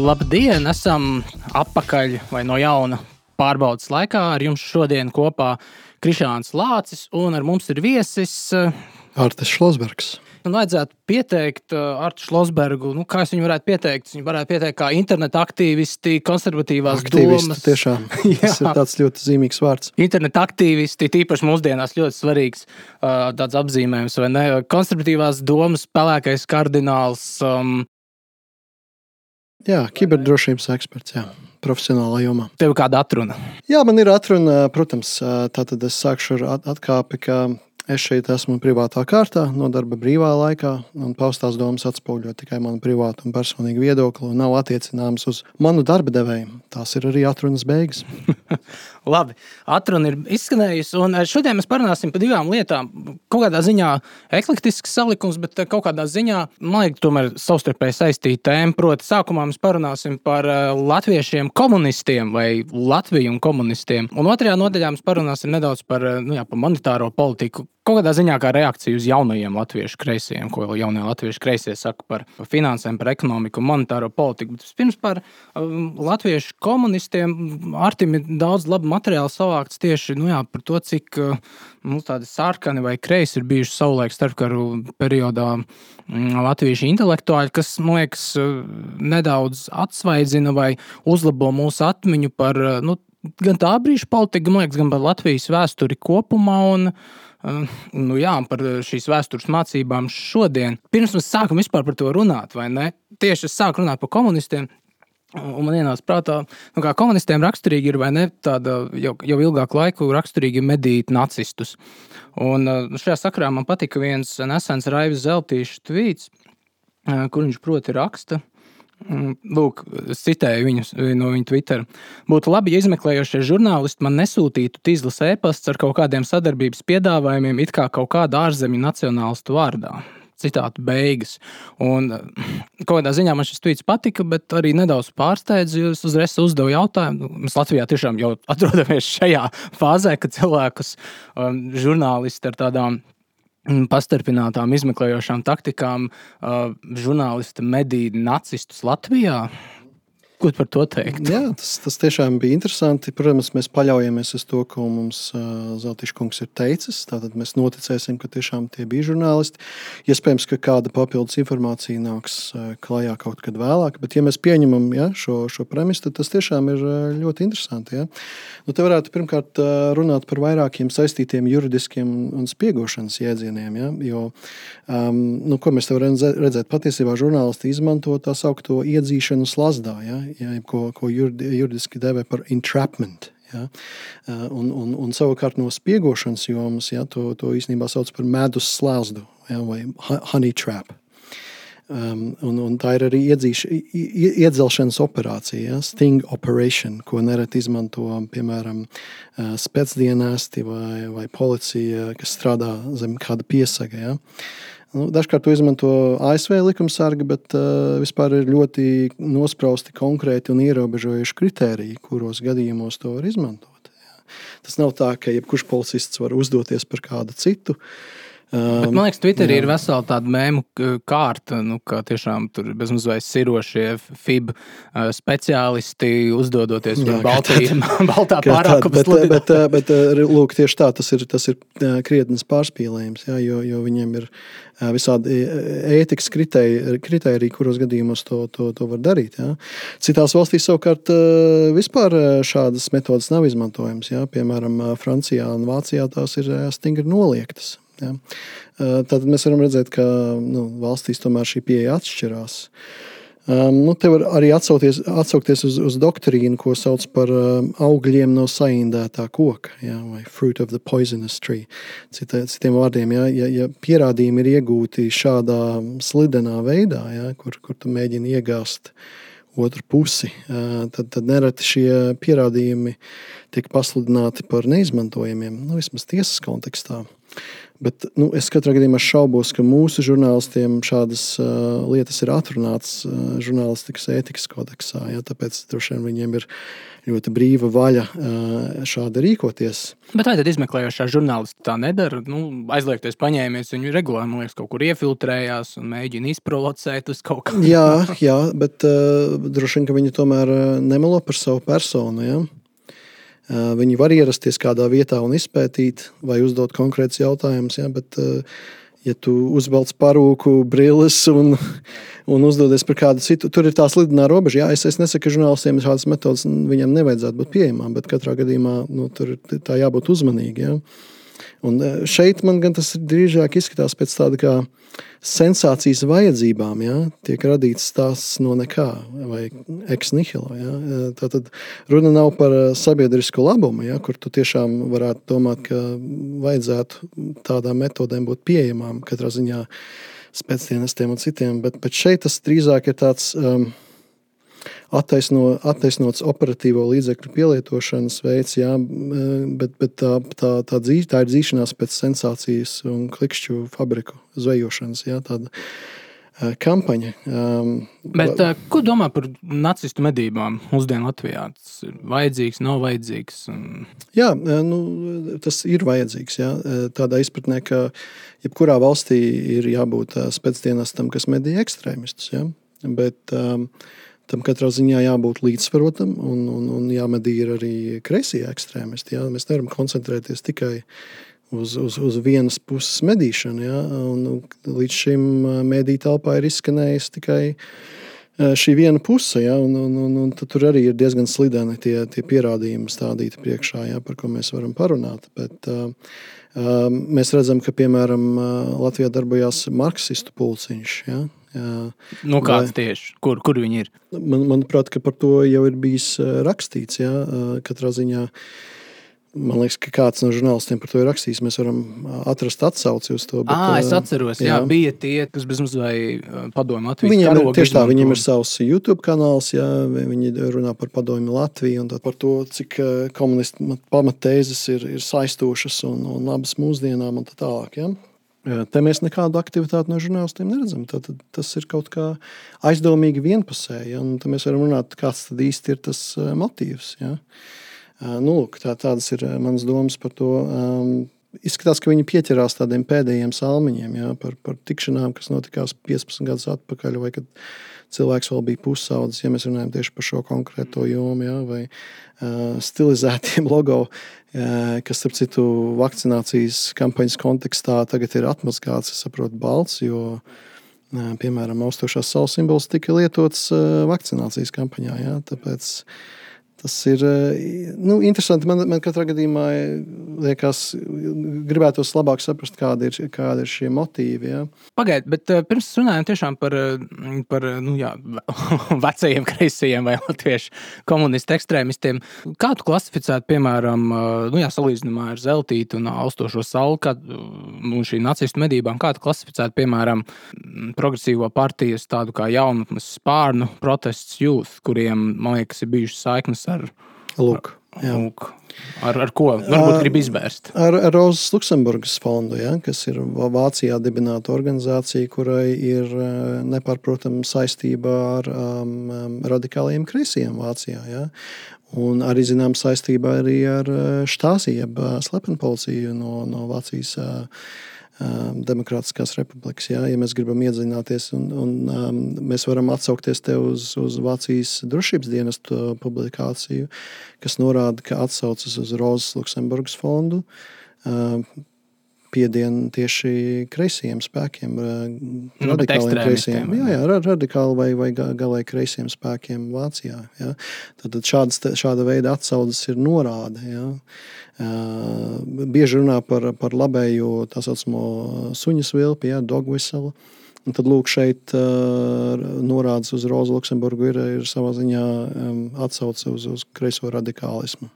Labdien! Esam atpakaļ vai no jauna pārbaudas laikā. Ar jums šodien kopā Krišāns Lācis un ar mums ir viesis eh, Artis Šlosbergs. Man vajadzētu pieteikt uh, Artu Šlosbergu. Nu, kā viņu varētu pieteikt? Viņu varētu pieteikt kā interneta aktīvisti, konservatīvās Aktīvisti, domas. tiešām. Tas ir tāds ļoti zīmīgs vārds. Interneta aktīvisti, tīpaši mūsdienās, ļoti svarīgs uh, tāds apzīmējums, vai ne? Konservatīvās domas, pelēkais kardināls. Um, Jā, kiberdrošības eksperts, jā, profesionālā jomā. tev kāda atruna? Jā, man ir atruna, protams, tātad es sākšu ar at- atkāpi, ka es šeit esmu privātā kārtā, no darba brīvā laikā, un paustās domas atspoguļo tikai manu privātu un personīgu viedokli, un nav attiecināmas uz manu darba devēju. Tās ir arī atrunas beigas. Labi, atruna ir izskanējusi. Un eh, šodien mēs parunāsim par divām lietām. Kaut kādā ziņā eklektisks salikums, bet eh, kaut kādā ziņā, man liekas, tomēr savstarpēji saistīta tēma. Proti, sākumā mēs parunāsim par eh, latviešiem komunistiem vai Latviju un komunistiem. Un otrajā nodaļā mēs parunāsim nedaudz par, nu jā, par monetāro politiku. Kaut kādā ziņā kā reakcija uz jaunajiem latviešu kreisajiem, ko jaunie latviešu kreisie saka par finansēm, par ekonomiku monetāro politiku. Bet vispirms par um, latviešu komunistiem. Artim ir daudz labu materiālu savākts tieši nu jā, par to, cik uh, nu, tādi sarkani vai kreisi ir bijuši savulaik starpkaru periodā mm, latviešu intelektuāļi, kas, man liekas, uh, nedaudz atsvaidzina vai uzlabo mūsu atmiņu par uh, nu, gan tā brīža politiku, gan, liekas, gan par Latvijas vēsturi kopumā. Un, Uh, nu jā, par šīs vēstures mācībām šodien. Pirms mēs sākam vispār par to runāt, vai ne? Tieši es sāku runāt par komunistiem. Un man ienāca prātā, nu, kā komunistiem raksturīgi ir, vai ne, tāda jau, jau ilgāku laiku raksturīgi medīt nacistus. Un šajā sakarā man patika viens nesens Raivis Zeltīšs tvīts, kur viņš proti raksta. Mm, Lūk, es citēju viņu no viņa Twitter. Būtu labi, ja izmeklējošie žurnālisti man nesūtītu tīzlas ēpastus ar kaut kādiem sadarbības piedāvājumiem, it kā kaut kāda ārzemju nacionālistu vārdā. Citāta beigas. Un, eh, kaut kādā ziņā man šis tweets patika, bet arī nedaudz pārsteidza, jo es uzreiz uzdevu jautājumu. Mēs Latvijā tiešām jau atrodamies šajā fāzē, kad cilvēkus, um, žurnālisti ar tādām mm, pastarpinātām izmeklējošām taktikām, uh, žurnālisti medīja nacistus Latvijā. Ko par to teikt? Jā, tas, tas tiešām bija interesanti. Protams, mēs paļaujamies uz to, ko mums Zeltiņš kungs ir teicis. Tātad mēs noticēsim, ka tiešām tie bija žurnālisti. Iespējams, ka kāda papildus informācija nāks klajā kaut kad vēlāk. Bet, ja mēs pieņemam ja, šo, šo premisu, tad tas tiešām ir ļoti interesanti. Ja. Nu, te varētu pirmkārt runāt par vairākiem saistītiem juridiskiem un, spiegošanas jēdzieniem. Ja, jo, um, nu, ko mēs varam redzēt? Patiesībā žurnālisti izmanto tā saucamo iedzīšanu slazdā. Ja, ja, ko, ko juridiski dēvē par entrapment. Ja? Un, un, un savukārt no spiegošanas jomas ja, to, to īstenībā sauc par medus slāzdu ja, vai honey trap. Um, un, un tā ir arī iedzīš, iedzelšanas operācija, ja, sting operation, ko nereti izmanto piemēram spēcdienesti vai, vai policija, kas strādā zem kāda piesaga. Ja. Nu, dažkārt to izmanto ASV likumsargi, bet uh, vispār ir ļoti nosprausti konkrēti un ierobežojuši kriteriji, kuros gadījumos to var izmantot. Jā. Tas nav tā, ka jebkurš policists var uzdoties par kādu citu. Bet, man liekas, Twitterī ir vesela tāda mēmu kārta, nu, ka tiešām tur bezmazliet sirošie FIB speciālisti uzdodoties jā, Baltijā, Baltā pārākuma bet, bet, bet, bet, lūk, tieši tā, tas ir, tas ir krietnes pārspīlējums, jā, jo, jo viņiem ir visādi ētikas kritēriji, kuros gadījumos to, to, to var darīt. Jā. Citās valstīs savukārt vispār šādas metodas nav izmantojamas. Jā. Piemēram, Francijā un Vācijā tās ir stingri noliektas. Ja. Tad mēs varam redzēt, ka nu, valstīs tomēr šī pieeja atšķirās. Um, nu, te var arī atsaukties, atsaukties uz, uz doktrīnu, ko sauc par um, augļiem no saindētā koka, ja, vai fruit of the poisonous tree. Cita, citiem vārdiem, ja, ja, ja pierādījumi ir iegūti šādā slidenā veidā, ja, kur, kur tu mēģini iegāzt otru pusi, tad, tad nereti šie pierādījumi tiek pasludināti par neizmantojamiem, nu, vismaz tiesas kontekstā. Bet nu, es katrā gadījumā šaubos, ka mūsu žurnālistiem šādas uh, lietas ir atrunātas uh, žurnālistikas ētikas kodeksā. Ja, tāpēc droši vien viņiem ir ļoti brīva vaļa uh, šādi rīkoties. Bet vai tad izmeklējošā žurnālisti tā nedara? Nu, aizliegties paņēmies, viņi regulāri liekas, kaut kur iefiltrējās un mēģina izprovocēt uz kaut kā. jā, jā, bet uh, droši vien, ka viņi tomēr nemelo par savu personu. Ja? Eh, viņi var ierasties kādā vietā un izpētīt vai uzdot konkrētus jautājumus, ja, bet, eh, ja tu uzvelc parūku, brilles un, un uzdodies par kādu citu, tur ir tā slidenā robeža. Jā, es, es nesaku, ka žurnālistiem šādas metodas viņam nevajadzētu būt pieejamām, bet katrā gadījumā nu, tur tā jābūt uzmanīgiem. Ja. Un eh, šeit man tas drīzāk izskatās pēc tāda kā sensācijas vajadzībām. Ja? Tiek radīts stāsts no nekā vai ex nihilo. Ja? Eh, Tātad runa nav par eh, sabiedrisku labumu, ja? kur tu tiešām varētu domāt, ka vajadzētu tādām metodēm būt pieejamām katrā ziņā spēcdienestiem un citiem, bet, bet šeit tas drīzāk ir tāds. Um, attaisno, attaisnots operatīvo līdzekļu pielietošanas veids, jā, bet, bet tā, tā, tā, dzī, tā ir dzīšanās pēc sensācijas un klikšķu fabriku zvejošanas. Jā, tāda, kampaņa. Um, Bet, uh, ko domā par nacistu medībām mūsdienu Latvijā? Tas ir vajadzīgs, nav vajadzīgs. Un... Jā, nu, tas ir vajadzīgs. Jā. Tādā izpratnē, ka jebkurā valstī ir jābūt spēcdienestam, kas medī ekstrēmistus. Jā. Bet, um, tam katrā ziņā jābūt līdzsvarotam un, un, un jāmedī arī kreisie ekstrēmisti. Jā. Mēs nevaram koncentrēties tikai uz, uz, uz vienas puses medīšanu. Jā. Un, līdz šim mediju telpā ir izskanējis tikai šī viena puse, ja, un, un, un, un tur arī ir diezgan slideni tie, tie pierādījumi stādīti priekšā, ja, par ko mēs varam parunāt. Bet, uh, mēs redzam, ka piemēram Latvijā darbojās marksistu pulciņš. Ja, Nu, kāds vai, tieši? Kur, kur viņi ir? Man, manuprāt, par to jau ir bijis rakstīts. Jā, katrā ziņā. Man liekas, ka kāds no žurnālistiem par to ir rakstījis. Mēs varam atrast atsauci uz to. Bet, à, es atceros, jā, jā, bija tie, kas bez mums vai padomju Latvijas viņiem ir, tieši tā, viņiem ir savs YouTube kanāls, jā, viņi runā par padomju Latviju un par to, cik komunistu pamatēzes ir, ir saistošas un, un labas mūsdienām un tā tālāk. Jā. Te mēs nekādu aktivitāti no žurnālistiem neredzam. Tad, tas ir kaut kā aizdomīgi vienpusēji. Ja? Tad mēs varam runāt, kāds tad īsti ir tas motīvs. Ja? Nu, lūk, tā, tādas ir manas domas par to. Um, izskatās, ka viņi pieķerās tādiem pēdējiem salmiņiem ja? par, par tikšanām, kas notikās 15 gadus atpakaļ, vai kad cilvēks vēl bija pusaudzis, ja mēs runājam tieši par šo konkrēto jomu, ja? vai uh, stilizētiem logo kas, starp citu, vakcinācijas kampaņas kontekstā tagad ir atmazgāts, es saprotu, balts, jo, piemēram, austošās saules simbols tika lietots vakcinācijas kampaņā. Ja? Tāpēc Tas ir eh, nu, interesanti. Man, man katrā gadījumā eh, liekas, gribētos labāk saprast, kādi ir, kādi ir šie motīvi. Ja. Pagaidiet, bet uh, pirms runājām par, par nu, jā, vecajiem kreisajiem vai latviešu komunistu ekstrēmistiem. Kā tu klasificētu, piemēram, nu, jā, salīdzinājumā ar Zeltītu un Austošo sauli, kā nu, šī nacistu medībām, kā tu klasificētu, piemēram, progresīvo partijas tādu kā jaunatnes spārnu protests youth, kuriem, man liekas, ir bijušas saiknes ar, Lūk, Lūk, ar, ar ko? Varbūt grib izvērst. Ar, ar Rozes Luksemburgas fondu, ja, kas ir Vācijā dibināta organizācija, kurai ir nepārprotama saistība ar um, radikālajiem kreisiem Vācijā. Ja. Un arī zinām saistība arī ar štāsiju, jeb slepenpoliciju no, no Vācijas. Uh, Um, Demokrātiskās republikas. Jā, ja mēs gribam iedziļināties, un, un um, mēs varam atsaukties uz, uz Vācijas drošības dienestu publikāciju, kas norāda, ka atsaucas uz Rozes Luksemburgas fondu. Um, piedienu tieši kreisajiem spēkiem, nu, radikāliem kreisajiem, jā, jā, radikāli vai, vai galēji kreisajiem spēkiem Vācijā. Jā. Tad šādas, šāda veida atsauces ir norāde. Jā. Bieži runā par, par labējo tā saucamo suņu svilpi, dog whistle. Un tad lūk, šeit uh, norādes uz Rozu Luksemburgu ir, ir savā ziņā um, atsauce uz, uz kreiso radikālismu.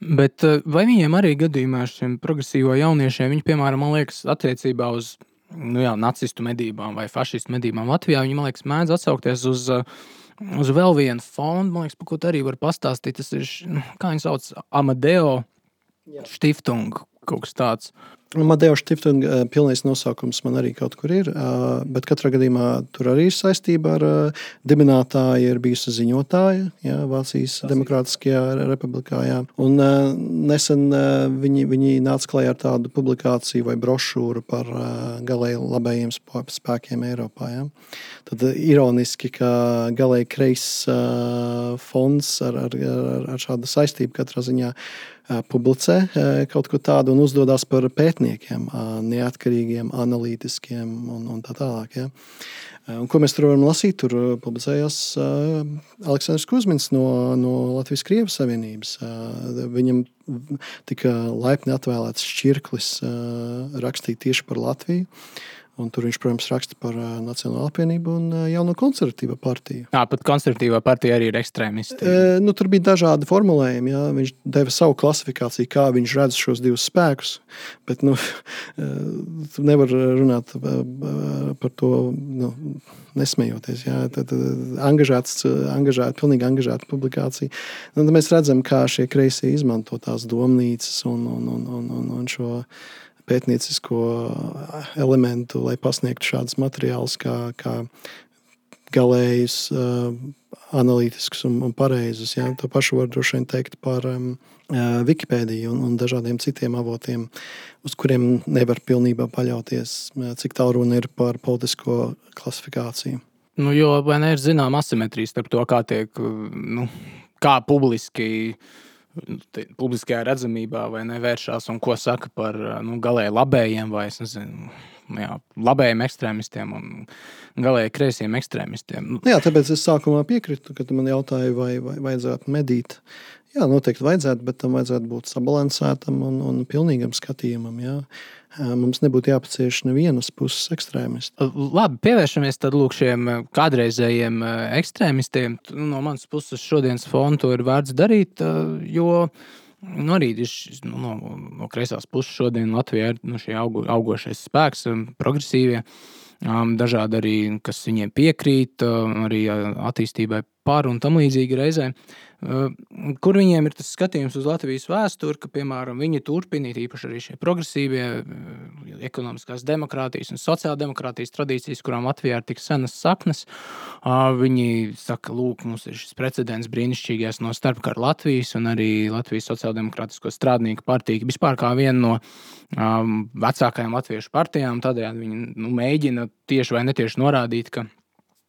Bet eh, vai viņiem arī gadījumā šiem progresīvo jauniešiem, viņi, piemēram, liekas, attiecībā uz nu jā, nacistu medībām vai fašistu medībām Latvijā, viņi, man liekas, mēdz atsaukties uz, eh, uz vēl vienu fondu, man liekas, par ko arī var pastāstīt. Tas ir, nu, kā viņi sauc, Amadeo Stiftung, kaut kas tāds. Madeo Stiftung pilnais nosaukums man arī kaut kur ir, bet katrā gadījumā tur arī ir saistība ar dibinātāju, ir bijusi ziņotāja jā, Vācijas Demokrātiskajā republikā. Jā. Un nesen viņi, viņi nāca klajā ar tādu publikāciju vai brošūru par galēji labējiem spēkiem Eiropā. Jā. Tad ironiski, ka galēji kreis fonds ar, ar, ar, ar šādu saistību katrā ziņā publicē kaut ko tādu un uzdodas par pētniekiem, neatkarīgiem, analītiskiem un, un tā tālāk. Ja. Un, ko mēs tur varam lasīt? Tur publicējās Aleksandrs Kusmins no, no Latvijas-Krievijas Savienības. Viņam tika laipni atvēlēts šķirklis rakstīt tieši par Latviju. Un tur viņš, protams, raksta par uh, Nacionālo apvienību un uh, jauno konservatīvo partiju. Jā, pat konservatīvā partija arī ir ekstrēmisti. E, nu, tur bija dažādi formulējumi. Jā. Viņš deva savu klasifikāciju, kā viņš redz šos divus spēkus. Bet nu, tu nevar runāt par to nu, nesmējoties. Jā. Tad, angažēts, angažēt, pilnīgi angažēta publikācija. Nu, mēs redzam, kā šie kreisie izmanto tās domnīcas un, un, un, un, un, un šo pētniecisko elementu, lai pasniegtu šādus materiālus, kā, kā galējus, uh, analītiskus un, un pareizus. Ja? To pašu var droši vien teikt par um, Wikipēdiju un, un dažādiem citiem avotiem, uz kuriem nevar pilnībā paļauties, cik tālu runa ir par politisko klasifikāciju. Nu, jo vai ne ir zināma asimetrija starp to, kā tiek nu, kā publiski uh, publiskajā redzamībā vai nevēršās un ko saka par nu, galēji labējiem vai nezinu, jā, labējiem ekstrēmistiem un galēji kreisiem ekstrēmistiem. Nu, jā, tāpēc es sākumā piekrītu, kad man jautāja, vai, vai vajadzētu medīt. Jā, noteikti vajadzētu, bet tam vajadzētu būt sabalansētam un, un pilnīgam skatījumam. Jā mums nebūtu jāpacieš nevienas puses ekstrēmisti. Labi, pievēršamies tad lūk šiem kādreizējiem ekstrēmistiem. Nu, no manas puses šodienas fonu to ir vērts darīt, jo nu, arī nu, no, no kreisās puses šodien Latvijā ir nu, šie augu, augošais spēks, progresīvie. Dažādi arī, kas viņiem piekrīt, arī attīstībai par un tam līdzīgi reizēm. Kur viņiem ir tas skatījums uz Latvijas vēsturi, ka, piemēram, viņi turpina īpaši arī šie progresīvie ekonomiskās demokrātijas un sociāldemokrātijas tradīcijas, kurām Latvijā ir tik senas saknes. Viņi saka, lūk, mums ir šis precedents brīnišķīgais no starpkara Latvijas un arī Latvijas sociāldemokrātisko strādnieku partija, vispār kā viena no um, vecākajām latviešu partijām. Tādējādi viņi nu, mēģina tieši vai netieši norādīt, ka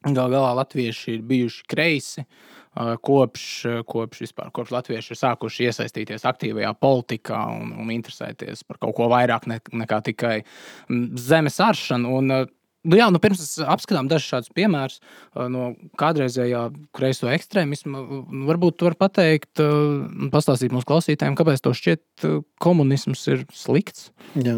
gal galā latvieši ir bijuši kreisi. Kopš, kopš, vispār, kopš latvieši ir sākuši iesaistīties aktīvajā politikā un, un interesēties par kaut ko vairāk ne, nekā tikai zemes aršanu. Un, Nu jā, nu pirms apskatām dažus šādus piemērus no kādreizējā kreiso ekstrēmisma. Varbūt tu vari pateikt, pastāstīt mūsu klausītājiem, kāpēc tev šķiet komunisms ir slikts. Jā,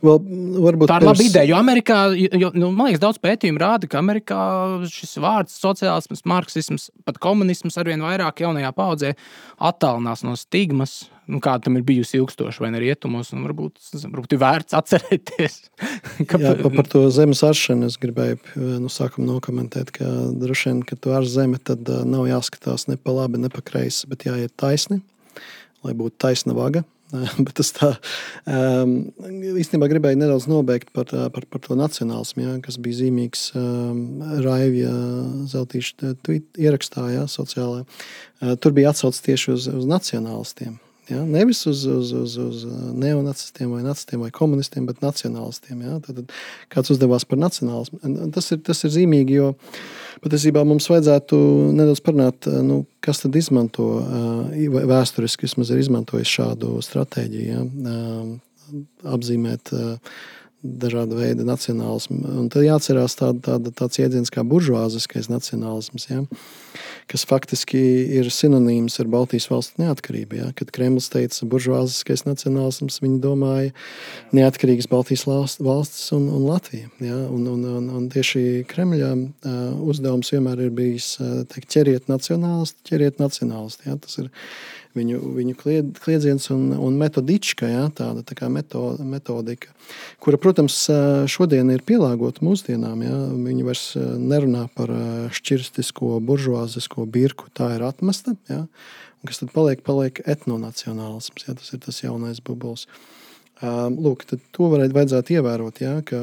well, varbūt tā ir laba ideja. Jo Amerikā, jo, nu, man liekas, daudz pētījumu rāda, ka Amerikā šis vārds, sociālisms, marksisms, pat komunisms arvien vairāk jaunajā paudzē attālinās no stigmas nu, kāda tam ir bijusi ilgstoša, vai rietumos. Varbūt, varbūt ir vērts atcerēties. ka... Jā, pa, par to zemes aršanu es gribēju nu, sākumā nokomentēt, ka droši vien, kad tu ar zemi, tad uh, nav jāskatās ne pa labi, ne pa kreisi, bet jāiet taisni, lai būtu taisna vaga. Bet tas tā um, īstenībā gribēju nedaudz nobeigt par, par, par to nacionālismu, ja, kas bija zīmīgs um, Raivija Zeltīša ierakstā, ja, sociālā. Uh, tur bija atsaucis tieši uz, uz nacionālistiem. Ja? Nevis uz, uz, uz, uz neonacistiem vai nacistiem vai komunistiem, bet nacionālistiem. Ja? Tad, tad kāds uzdevās par nacionālismu. Tas ir, tas ir zīmīgi, jo patiesībā mums vajadzētu nedaudz parunāt, nu, kas tad izmanto vēsturiski, vismaz ir izmantojis šādu stratēģiju. Ja? Apzīmēt dažāda veida nacionālismu. Un tad jāatcerās tāda, tāda, tāds jēdziens kā buržuāziskais nacionālisms. Ja? Kas faktiski ir sinonīms ar Baltijas valstu neatkarību. Ja? Kad Kremlis teica buržuāziskais nacionālisms, viņi domāja neatkarīgas Baltijas valstis un, un Latvija. Ja? Un, un, un, un tieši Kremļa uh, uzdevums vienmēr ir bijis uh, teikt, ķeriet nacionālisti, ķeriet nacionālisti. Ja? Tas ir viņu, viņu kliedziens un, un metodička, ja, tāda tā meto, metodika, kura, protams, šodien ir pielāgota mūsdienām. Ja. Viņi vairs nerunā par šķirstisko, buržuāzisko birku, tā ir atmesta. Ja. Un kas tad paliek? Paliek etnonacionālisms. Ja, tas ir tas jaunais bublis. Lūk, to varētu vajadzētu ievērot. Ja, ka,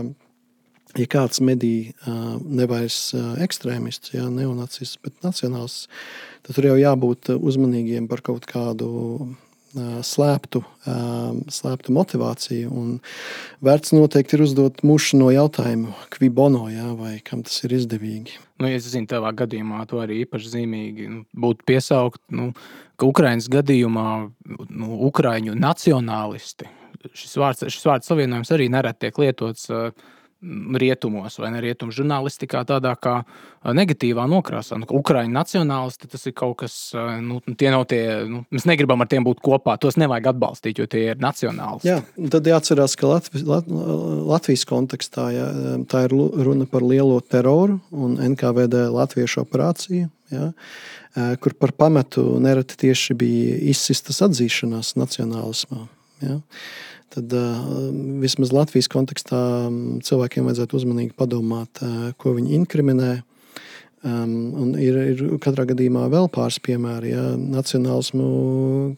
ja kāds medī nevis ekstrēmists, ja, neonacists, bet nacionālists, tad tur jau jābūt uzmanīgiem par kaut kādu slēptu, slēptu motivāciju. Un vērts noteikti ir uzdot mušu no jautājumu, kvi bono, jā, vai kam tas ir izdevīgi. Nu, es zinu, tavā gadījumā to arī īpaši zīmīgi nu, būtu piesaukt, nu, ka Ukraiņas gadījumā nu, Ukrāņu nacionālisti šis vārds, šis vārds savienojums arī nereti tiek lietots uh, rietumos vai ne rietumu žurnālistikā, tādā kā negatīvā nokrāsā. Nu, Ukrāņu nacionālisti tas ir kaut kas, nu, tie nav tie, nu, mēs negribam ar tiem būt kopā, tos nevajag atbalstīt, jo tie ir nacionālisti. Jā, tad jāatcerās, ka Latvi, Lat, Latvijas kontekstā jā, tā ir runa par lielo teroru un NKVD latviešu operāciju. Ja, kur par pamatu nereti tieši bija izsistas atzīšanās nacionālismā. Ja tad uh, vismaz Latvijas kontekstā cilvēkiem vajadzētu uzmanīgi padomāt, uh, ko viņi inkriminē. Um, ir, ir katrā gadījumā vēl pāris piemēri. Ja, Nacionālismu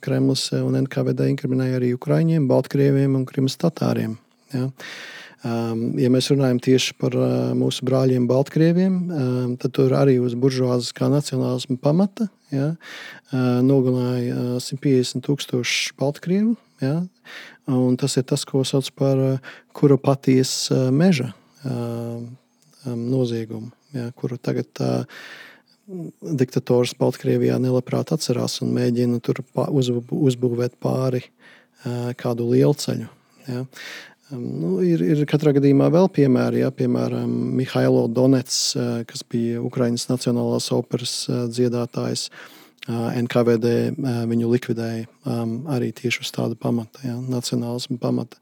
Kremlis un NKVD inkriminēja arī Ukraiņiem, Baltkrieviem un Krimas tatāriem. Ja. Um, ja mēs runājam tieši par uh, mūsu brāļiem, Baltkrieviem, um, tad tur arī uz buržuāzes kā nacionālismu pamata ja, uh, nogalināja uh, 150 tūkstoši Baltkrievu. Ja, tas ir tas, ko sauc par eh, kura patijas eh, meža eh, noziegumu, ja, kuru tagad diktators Baltkrievijā nelabprāt atcerās un mēģina tur uzbūvēt pāri kādu lielu ceļu. Ja. Nu, ir, ir katrā gadījumā vēl piemēri, ja, piemēram, Mihailo Donets, kas bija Ukraiņas Nacionālās operas dziedātājs. NKVD viņu likvidēja arī tieši uz tāda pamata, ja, nacionālisma pamata.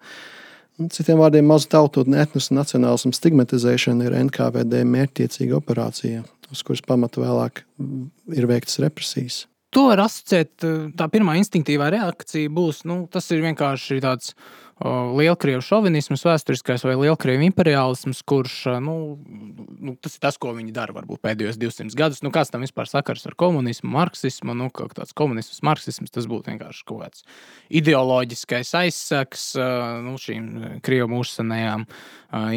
Citiem vārdiem, mazu tautu un etniska nacionālisma stigmatizēšana ir NKVD mērķtiecīga operācija, uz kuras pamata vēlāk ir veiktas represijas. To var asociēt, tā pirmā instinktīvā reakcija būs, nu, tas ir vienkārši tāds uh, lielkrievu šovinisms, vēsturiskais vai lielkrievu imperiālisms, kurš nu, nu, tas ir tas, ko viņi dara varbūt pēdējos 200 gadus. Nu, kāds tam vispār sakars ar komunismu, marksismu? Nu, kaut kāds komunisms, marksisms, tas būtu vienkārši kaut kāds ideoloģiskais aizsaks nu, šīm krievu mūžsanējām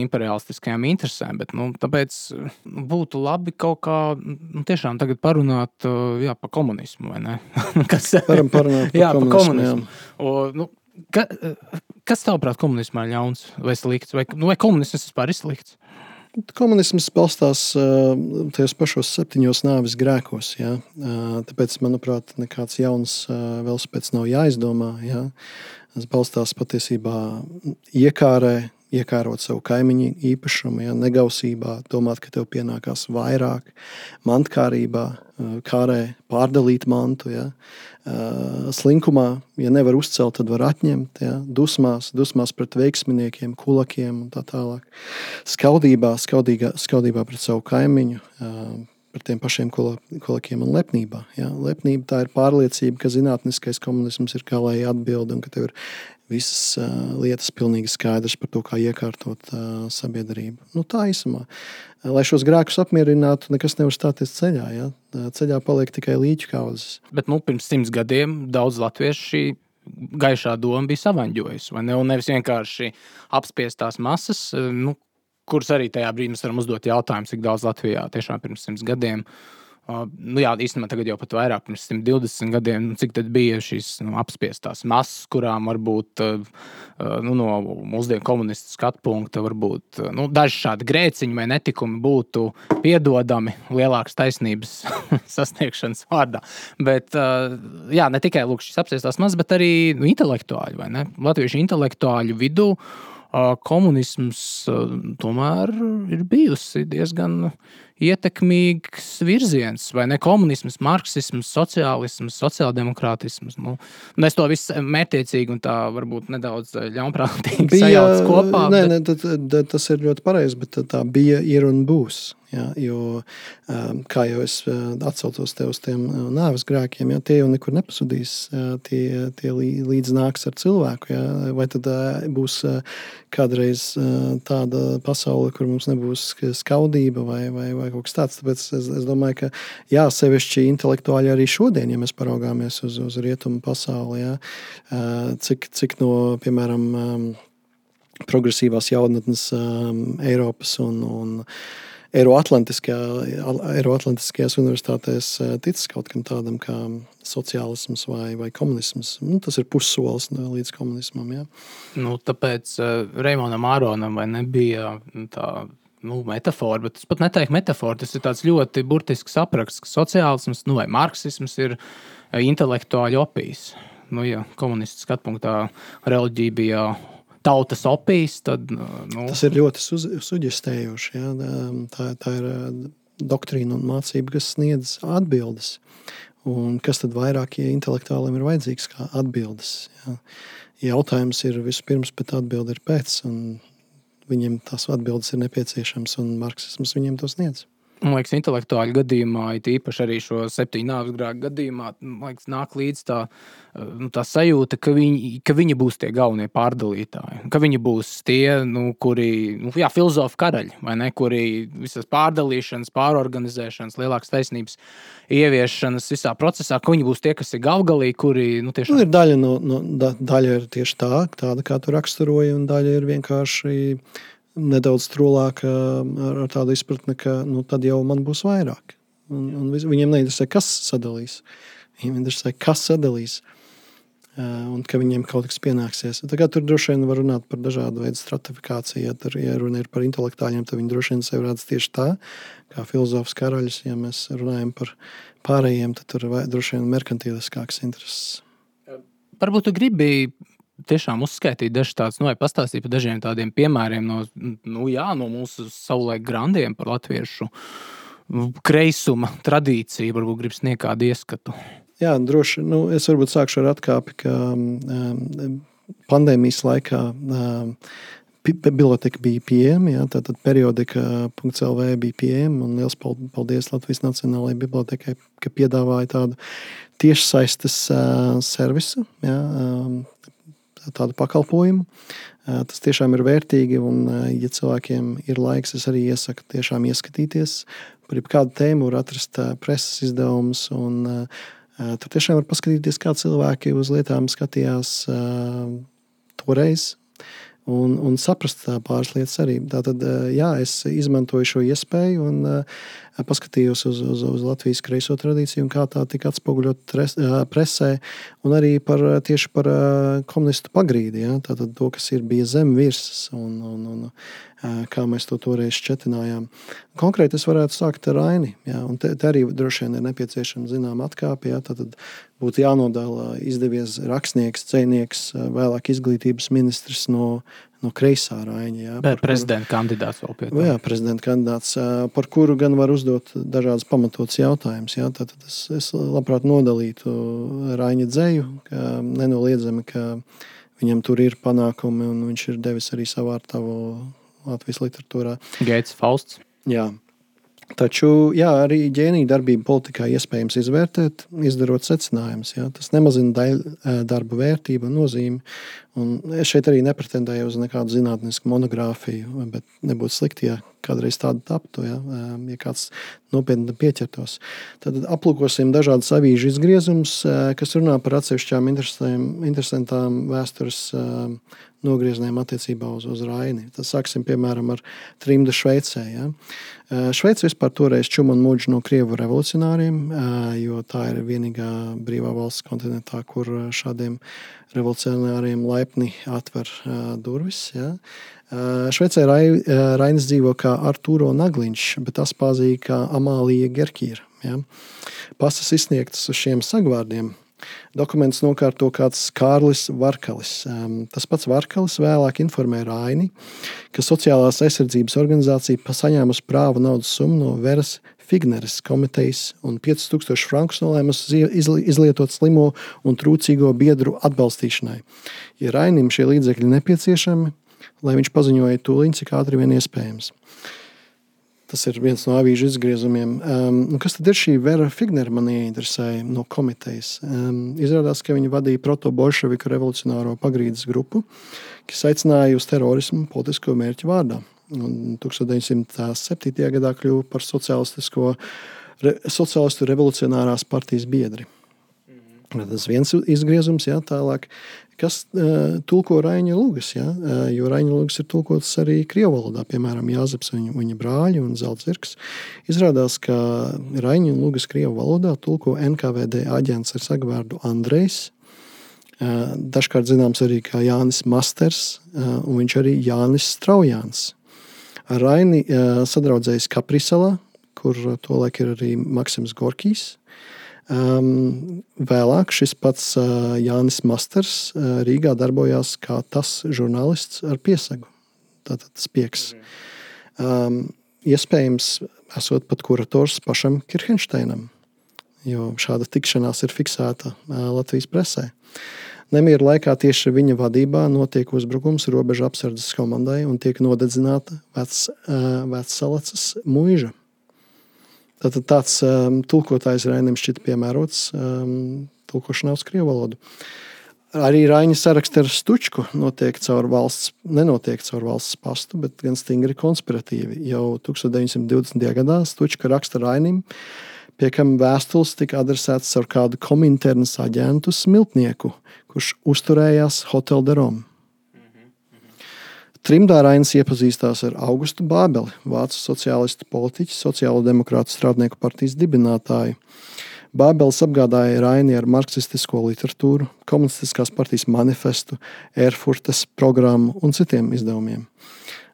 imperialistiskajām interesēm. Bet, nu, tāpēc nu, būtu labi kaut kā nu, tiešām tagad parunāt jā, par komunismu. Kas, Varam parunāt par jā, komunismu. Par komunismu. Jā. O, nu, Ka, kas tavuprāt komunismā ir ļauns vai slikts? Vai, nu, vai komunisms vispār ir slikts? Komunisms balstās uh, tajos pašos septiņos nāves grēkos. Ja? Uh, tāpēc, manuprāt, nekāds jauns uh, velosipēds nav jāizdomā. Ja? Tas balstās patiesībā iekārē, iekārot savu kaimiņu īpašumu, ja? negausībā, domāt, ka tev pienākās vairāk, mantkārībā, kārē pārdalīt mantu. Ja? slinkumā, ja nevar uzcelt, tad var atņemt. Ja? Dusmās, dusmās pret veiksminiekiem, kulakiem un tā tālāk. Skaudībā, skaudīgā, skaudībā pret savu kaimiņu, par tiem pašiem kulakiem un lepnībā. Ja? Lepnība tā ir pārliecība, ka zinātniskais komunisms ir kā lai atbild un ka tev ir visas uh, lietas pilnīgi skaidrs par to, kā iekārtot uh, sabiedrību. Nu, tā īsumā. Lai šos grēkus apmierinātu, nekas nevar stāties ceļā. Ja? Ceļā paliek tikai līķu kaudzes. Bet nu, pirms simts gadiem daudz latviešu šī gaišā doma bija savaņģojusi. Ne? Un nevis vienkārši apspiestās masas, nu, kuras arī tajā brīdī mēs varam uzdot jautājumu, cik daudz Latvijā tiešām pirms simts gadiem uh, Nu, jā, īstenībā tagad jau pat vairāk, pirms 120 gadiem, nu, cik bija šīs nu, apspiestās masas, kurām varbūt nu, no mūsdienu komunistu skatu punkta varbūt nu, daži šādi grēciņi vai netikumi būtu piedodami lielākas taisnības sasniegšanas vārdā. Bet jā, ne tikai lūk, šīs apspiestās masas, bet arī nu, intelektuāļi vai ne? Latviešu intelektuāļu vidū komunisms tomēr ir bijusi diezgan ietekmīgs virziens, vai ne komunisms, marksisms, sociālisms, sociāldemokrātisms. Nu, es to visu mērķiecīgi un tā varbūt nedaudz ļaunprātīgi sajaucu kopā. Nē, bet... nē, tad, tad, tas ir ļoti pareizi, bet tā bija, ir un būs. Ja, jo, um, kā jau es uh, atcaucos te uz tiem nāves grēkiem, ja, tie jau nekur nepazudīs. Tie, tie līdz nāks ar cilvēku. Ja, vai tad būs kādreiz tāda pasaule, kur mums nebūs skaudība vai, vai, vai vai kaut kas tāds. Tāpēc es, es domāju, ka jā, sevišķi intelektuāļi arī šodien, ja mēs paraugāmies uz, uz rietumu pasauli, jā, cik, cik no, piemēram, progresīvās jaunatnes Eiropas un, un Eiroatlantiskajās universitātēs ticis kaut kam tādam kā sociālisms vai, vai komunisms. Nu, tas ir pussolis līdz komunismam. Ja. Nu, tāpēc Reimonam Āronam nebija tā nu, metāfora, bet es pat neteiktu metāfora. Tas ir ļoti burtisks apraksts, ka sociālisms nu, vai marksisms ir eh, intelektuāļu opijas. Nu, ja komunistiskā skatpunktā reliģija bija tautas opijas. Tad, nu. Tas ir ļoti su, suģistējoši. Ja? Tā, tā ir doktrīna un mācība, kas sniedz atbildes. Un kas tad vairāk ja intelektuāliem ir vajadzīgs kā atbildes? Ja? Jautājums ir vispirms, bet atbilde ir pēc. Viņiem tās atbildes ir nepieciešamas, un marksisms viņiem to sniedz. Man liekas, intelektuāļu gadījumā, it īpaši arī šo septiņu nāves grēku gadījumā, liekas, nāk līdz tā, nu, tā sajūta, ka viņi, ka viņi būs tie galvenie pārdalītāji. Ka viņi būs tie, nu, kuri, nu, jā, filozofi karaļi, vai ne, kuri visas pārdalīšanas, pārorganizēšanas, lielākas taisnības ieviešanas visā procesā, ka viņi būs tie, kas ir galvgalī, kuri, nu, tiešām. Nu, ir daļa, no, no, da, daļa ir tieši tā, tāda, kā tu raksturoji, un daļa ir vienkārši nedaudz trūlāka ar, ar tādu izpratni, ka nu, tad jau man būs vairāk. Un, un viņiem neinteresē, kas sadalīs. Viņiem interesē, kas sadalīs. Un ka viņiem kaut kas pienāksies. Tagad tur droši vien var runāt par dažādu veidu stratifikāciju. Ja, tur, ja runa ir par intelektuāļiem, tad viņi droši vien sevi redz tieši tā, kā filozofs karaļus. Ja mēs runājam par pārējiem, tad tur ir droši vien merkantiliskāks intereses. Varbūt tu gribi tiešām uzskaitīt dažus tādus, nu, vai pastāstīt par dažiem tādiem piemēriem no, nu, jā, no mūsu savulaik grandiem par latviešu kreisuma tradīciju. Varbūt gribas sniegt kādu ieskatu. Jā, droši. Nu, es varbūt sākšu ar atkāpi, ka um, pandēmijas laikā um, biblioteka bija pieejama. Ja, tātad periodika.CLV bija pieejama. Liels paldies Latvijas Nacionālajai Bibliotekai, ka piedāvāja tādu tiešsaistes uh, servisu. Ja, um, tādu pakalpojumu. Tas tiešām ir vērtīgi, un, ja cilvēkiem ir laiks, es arī iesaku tiešām ieskatīties par kādu tēmu, var atrast preses izdevumus. Tur tiešām var paskatīties, kā cilvēki uz lietām skatījās toreiz, un, un saprast pāris lietas arī. Tātad, jā, es izmantoju šo iespēju un paskatījos uz, uz, uz Latvijas kreiso tradīciju kā tā tika atspoguļota presē, un arī par, tieši par komunistu pagrīdi. Ja? Tātad to, kas ir bija zem virsmas un, un, un kā mēs to toreiz šķetinājām. Konkrēti es varētu sākt ar Raini. Ja? Un te, te arī droši vien ir nepieciešama zināma atkāpe. Ja? Tad būtu jānodala izdevies rakstnieks, dzēnieks, vēlāk izglītības ministrs no no kreisā raiņa. Jā, par prezidenta kuru, kandidāts vēl pie tā. Jā, prezidenta kandidāts, par kuru gan var uzdot dažādas pamatotas jautājumus. Jā, tad es, es labprāt nodalītu Raiņa dzēju, ka nenoliedzami, ka viņam tur ir panākumi un viņš ir devis arī savu ārtavu Latvijas literatūrā. Gaits Fausts. Jā, Taču jā, arī ģēnija darbību politikā iespējams izvērtēt, izdarot secinājumus. Tas nemazina daļ, darba vērtību un nozīmi. Un es šeit arī nepretendēju uz nekādu zinātnisku monogrāfiju, bet nebūtu slikti, ja kādreiz tāda taptu, ja, ja kāds nopietni pieķertos. Tad aplūkosim dažādas avīžu izgriezumus, kas runā par atsevišķām interesantām vēstures nogriezieniem attiecībā uz, uz Raini. Tad sāksim piemēram ar trimdu Šveicē. Ja. Šveice vispār toreiz čuma un mūģi no krievu revolucionāriem, jo tā ir vienīgā brīvā valsts kontinentā, kur šādiem revolucionāriem laipni atver durvis. Ja. Šveicē Rainis dzīvo kā Arturo Nagliņš, bet tas pazīst kā Amālija Gerkīra. Ja. Pasas izsniegtas uz šiem sagvārdiem Dokumentus nokārto kāds Kārlis Varkalis. Tas pats Varkalis vēlāk informēja Raini, ka Sociālās aizsardzības organizācija saņēmusi prāvu naudas summu no Veras Figneres komitejas un 5000 frankus nolēmusi izlietot slimo un trūcīgo biedru atbalstīšanai. Ja Rainim šie līdzekļi nepieciešami, lai viņš paziņoja tūlīt, cik ātri vien iespējams. Tas ir viens no avīžu izgriezumiem. Um, kas tad ir šī Vera Fignera? Man ieinteresēja no komitejas. Um, izrādās, ka viņa vadīja proto-bolševiku revolucionāro pagrīdes grupu, kas aicināja uz terorismu politisko mērķu vārdā. un 1907. gadā kļuva par re, sociālistu revolucionārās partijas biedri. Tas viens izgriezums, jā, tālāk, kas uh, tulko Raņa Lūgas. Jā, uh, jo Raņa Lūgas ir tulkots arī krievu valodā, piemēram, Jāzeps un viņa brāļi un Zeltzirks. Izrādās, ka Raņa Lūgas krievu valodā tulko NKVD aģents ar sagvārdu Andrejs. Uh, dažkārt zināms arī kā Jānis Masters, uh, un viņš arī Jānis Straujāns. Ar Raini uh, sadraudzējis Kaprisalā, kur tolaik ir arī Maksims Gorkijs. Um, vēlāk šis pats uh, Jānis Masters uh, Rīgā darbojās kā tas žurnālists ar piesagu. Tātad spieks. Um, iespējams, esot pat kurators pašam Kirchensteinam, jo šāda tikšanās ir fiksēta uh, Latvijas presē. Nemieru laikā tieši viņa vadībā notiek uzbrukums robežu apsardzes komandai un tiek nodedzināta vec, uh, vecsalacas mūža. Tātad tāds um, tulkotājs Rainim šķita piemērots um, tulkošanā uz krievu valodu. Arī Raņa saraksts ar Stučku notiek caur valsts, nenotiek caur valsts pastu, bet gan stingri konspiratīvi. Jau 1920. gadā Stučka raksta Rainim, pie kam vēstules tika adresētas ar kādu kominternas aģentu Smiltnieku, kurš uzturējās Hotel de Rome. Trimdā Rainis iepazīstās ar Augustu Bābeli, vācu sociālistu politiķu, sociālo demokrātu strādnieku partijas dibinātāju. Bābelis apgādāja Raini ar marksistisko literatūru, komunistiskās partijas manifestu, Erfurtes programmu un citiem izdevumiem.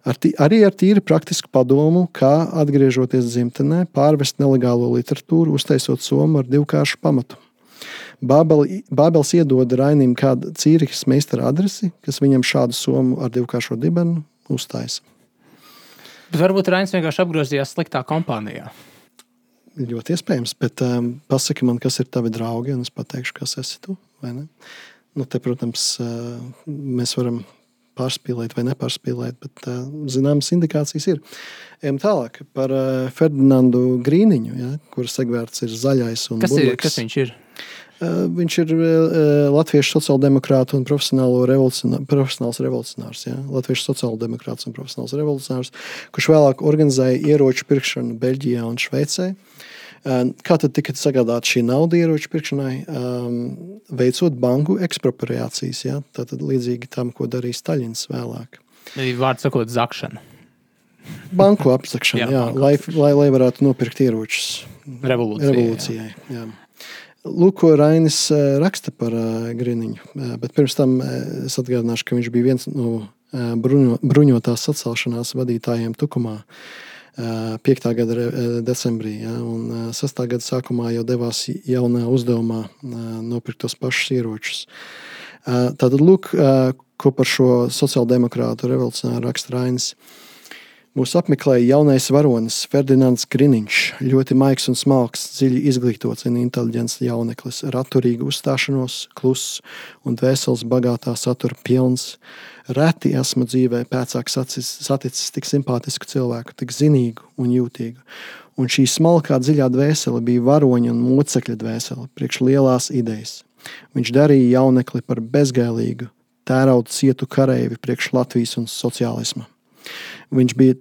Ar tī, arī ar tīri praktisku padomu, kā atgriežoties dzimtenē, pārvest nelegālo literatūru, uztaisot somu ar divkāršu pamatu. Bābels iedod Rainim kādu Cīrihas meistara adresi, kas viņam šādu somu ar divkāršo dibenu uztaisa. Bet varbūt Rainis vienkārši apgrozījās sliktā kompānijā. Ļoti iespējams, bet um, pasaki man, kas ir tavi draugi, un es pateikšu, kas esi tu. Nu, te, protams, uh, mēs varam pārspīlēt vai nepārspīlēt, bet uh, zināmas indikācijas ir. Ejam tālāk par uh, Ferdinandu Grīniņu, ja, kuras segvērts ir zaļais un kas, ir, kas viņš ir? Uh, viņš ir uh, Latviešu sociāldemokrāta un revolucionā, profesionāls revolucionārs. Ja? Latviešu sociāldemokrāts un profesionāls revolucionārs, kurš vēlāk organizēja ieroču pirkšanu Beļģijā un Šveicē. Uh, kā tad tika sagādāta šī nauda ieroču pirkšanai? Um, veicot banku ekspropriācijas, ja? tātad līdzīgi tam, ko darīja Staļins vēlāk. Vārds sakot, zakšana. Banku apzakšana, jā, jā, banku lai, lai, lai varētu nopirkt ieročus Revolūcijai. revolūcijai jā. Jā. Lūk, ko Rainis raksta par Griniņu. Bet pirms tam es atgādināšu, ka viņš bija viens no bruņo, bruņotās sacelšanās vadītājiem Tukumā. 5. gada decembrī, ja, un 6. gada sākumā jau devās jaunā uzdevumā nopirkt tos pašus ieročus. Tātad, lūk, ko par šo sociāldemokrātu revolucionāru raksta Rainis. Mūs apmeklēja jaunais varonis Ferdinands Griniņš, ļoti maigs un smalks, dziļi izglītots un inteliģents jauneklis, ar atturīgu uzstāšanos, kluss un dvēseles bagātā satura pilns. Reti esmu dzīvē pēcāk saticis tik simpātisku cilvēku, tik zinīgu un jūtīgu. Un šī smalkā dziļā dvēsele bija varoņa un mocekļa dvēsele, priekš lielās idejas. Viņš darīja jaunekli par bezgēlīgu, tērauda cietu kareivi priekš Latvijas un sociālisma. Viņš bija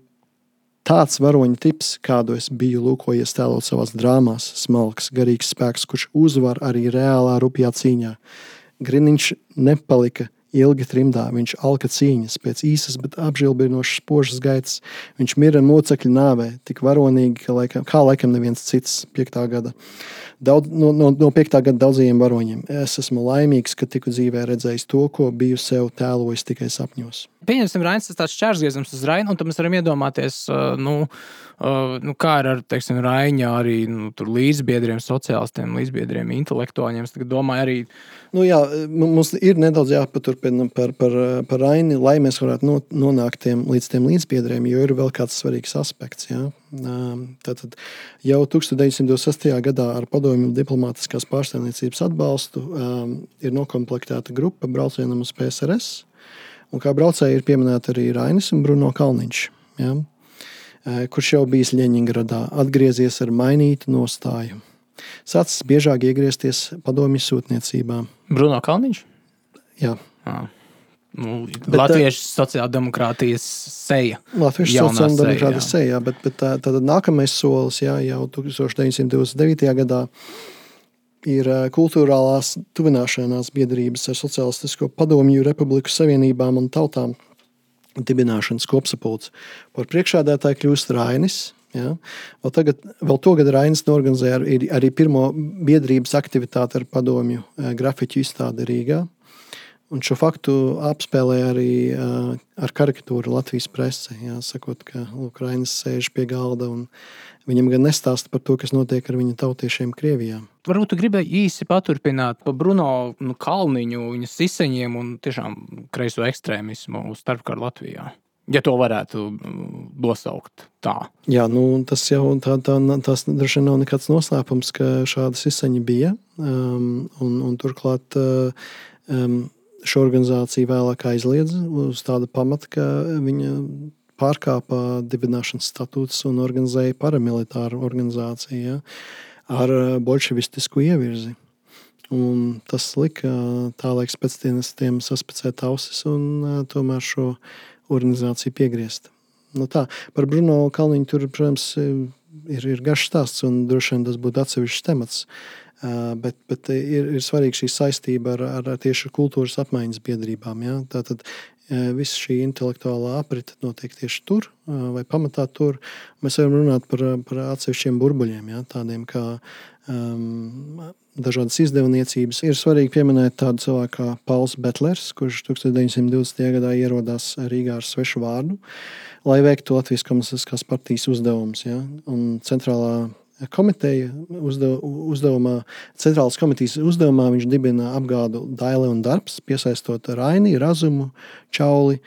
tāds varoņa tips, kādu es biju lūkojies tēlot savās drāmās, smalks, garīgs spēks, kurš uzvar arī reālā rupjā cīņā. Griniņš nepalika ilgi trimdā, viņš alka cīņas, pēc īsas, bet apžilbinošas spožas gaitas. Viņš mira mocekļu nāvē, tik varonīgi, ka laikam, kā laikam neviens cits piektā gada. Daudz, no, no, no 5. gada daudzajiem varoņiem. Es esmu laimīgs, ka tiku dzīvē redzējis to, ko biju sev tēlojis tikai sapņos. Pieņemsim, Rainis, tas tāds čērsgriezums uz Rainu, un tad mēs varam iedomāties, nu, nu, kā ar, teiksim, Raņā arī nu, līdzbiedriem, sociālistiem, līdzbiedriem, intelektuāļiem. Es domāju, arī. Nu, jā, mums ir nedaudz jāpaturpina par, par, par Raini, lai mēs varētu no, nonākt tiem, līdz tiem līdzbiedriem, jo ir vēl kāds svarīgs aspekts. Jā. Tātad jau 1906. gadā ar padomju diplomātiskās pārstāvniecības atbalstu ir noklāpta grupa braucienam uz PSRS. Un kā braucēji ir pieminēti arī Rainis un Bruno Kalniņš, ja, kurš jau bijis Ļeņingradā, atgriezies ar mainītu nostāju. Sācis biežāk iegriezties padomju sūtniecībā. Bruno Kalniņš? Jā. Ah. Nu, bet, Latviešu sociāldemokrātijas seja. Latviešu sociāldemokrātijas seja, bet, bet tā, tad nākamais solis jā, jau 1929. gadā ir kultūrālās tuvināšanās biedrības ar Socialistisko padomju Republiku Savienībām un tautām dibināšanas kopsapulce. Par priekšādātāju kļūst Rainis. Ja? Vēl, tagad, vēl tagad Rainis norganizēja arī, arī pirmo biedrības aktivitāti ar padomju grafiķu izstādi Rīgā. Un šo faktu apspēlēja arī uh, ar karikatūru Latvijas presē. Sakot, ka Ukraiņas sēž pie galda un viņam gan nestāsta par to, kas notiek ar viņa tautiešiem Krievijā. Varbūt tu gribēji īsi paturpināt par Bruno nu, Kalniņu, viņa siseņiem un tiešām kreiso ekstrēmismu starpkaru Latvijā. Ja to varētu nosaukt tā. Jā, nu, tas jau tā, tā, tas droši vien nav nekāds noslēpums, ka šādas izsaņi bija. Um, un, un turklāt um, šo organizāciju vēlāk aizliedza uz tāda pamata, ka viņa pārkāpa dibināšanas statūtus un organizēja paramilitāru organizāciju ja, ar bolševistisku ievirzi. Un tas lika tālāk spēcdienestiem saspēcēt ausis un tomēr šo organizāciju piegriezt. Nu tā, par Bruno Kalniņu tur, protams, ir, ir garš stāsts un droši vien tas būtu atsevišķs temats. Uh, Bet, bet ir, ir svarīga šī saistība ar, ar, tieši kultūras apmaiņas biedrībām. Ja? Tātad visa šī intelektuālā aprite notiek tieši tur, vai pamatā tur. Mēs varam runāt par, par atsevišķiem burbuļiem, ja? tādiem kā um, dažādas izdevniecības. Ir svarīgi pieminēt tādu cilvēku kā Pauls Betlers, kurš 1920. gadā ierodās Rīgā ar svešu vārdu, lai veiktu Latvijas komunistiskās partijas uzdevumus. Ja? Un centrālā komiteja uzdev, uzdevumā, centrālas komitejas uzdevumā viņš dibina apgādu Daile un darbs, piesaistot Raini, Razumu, Čauli.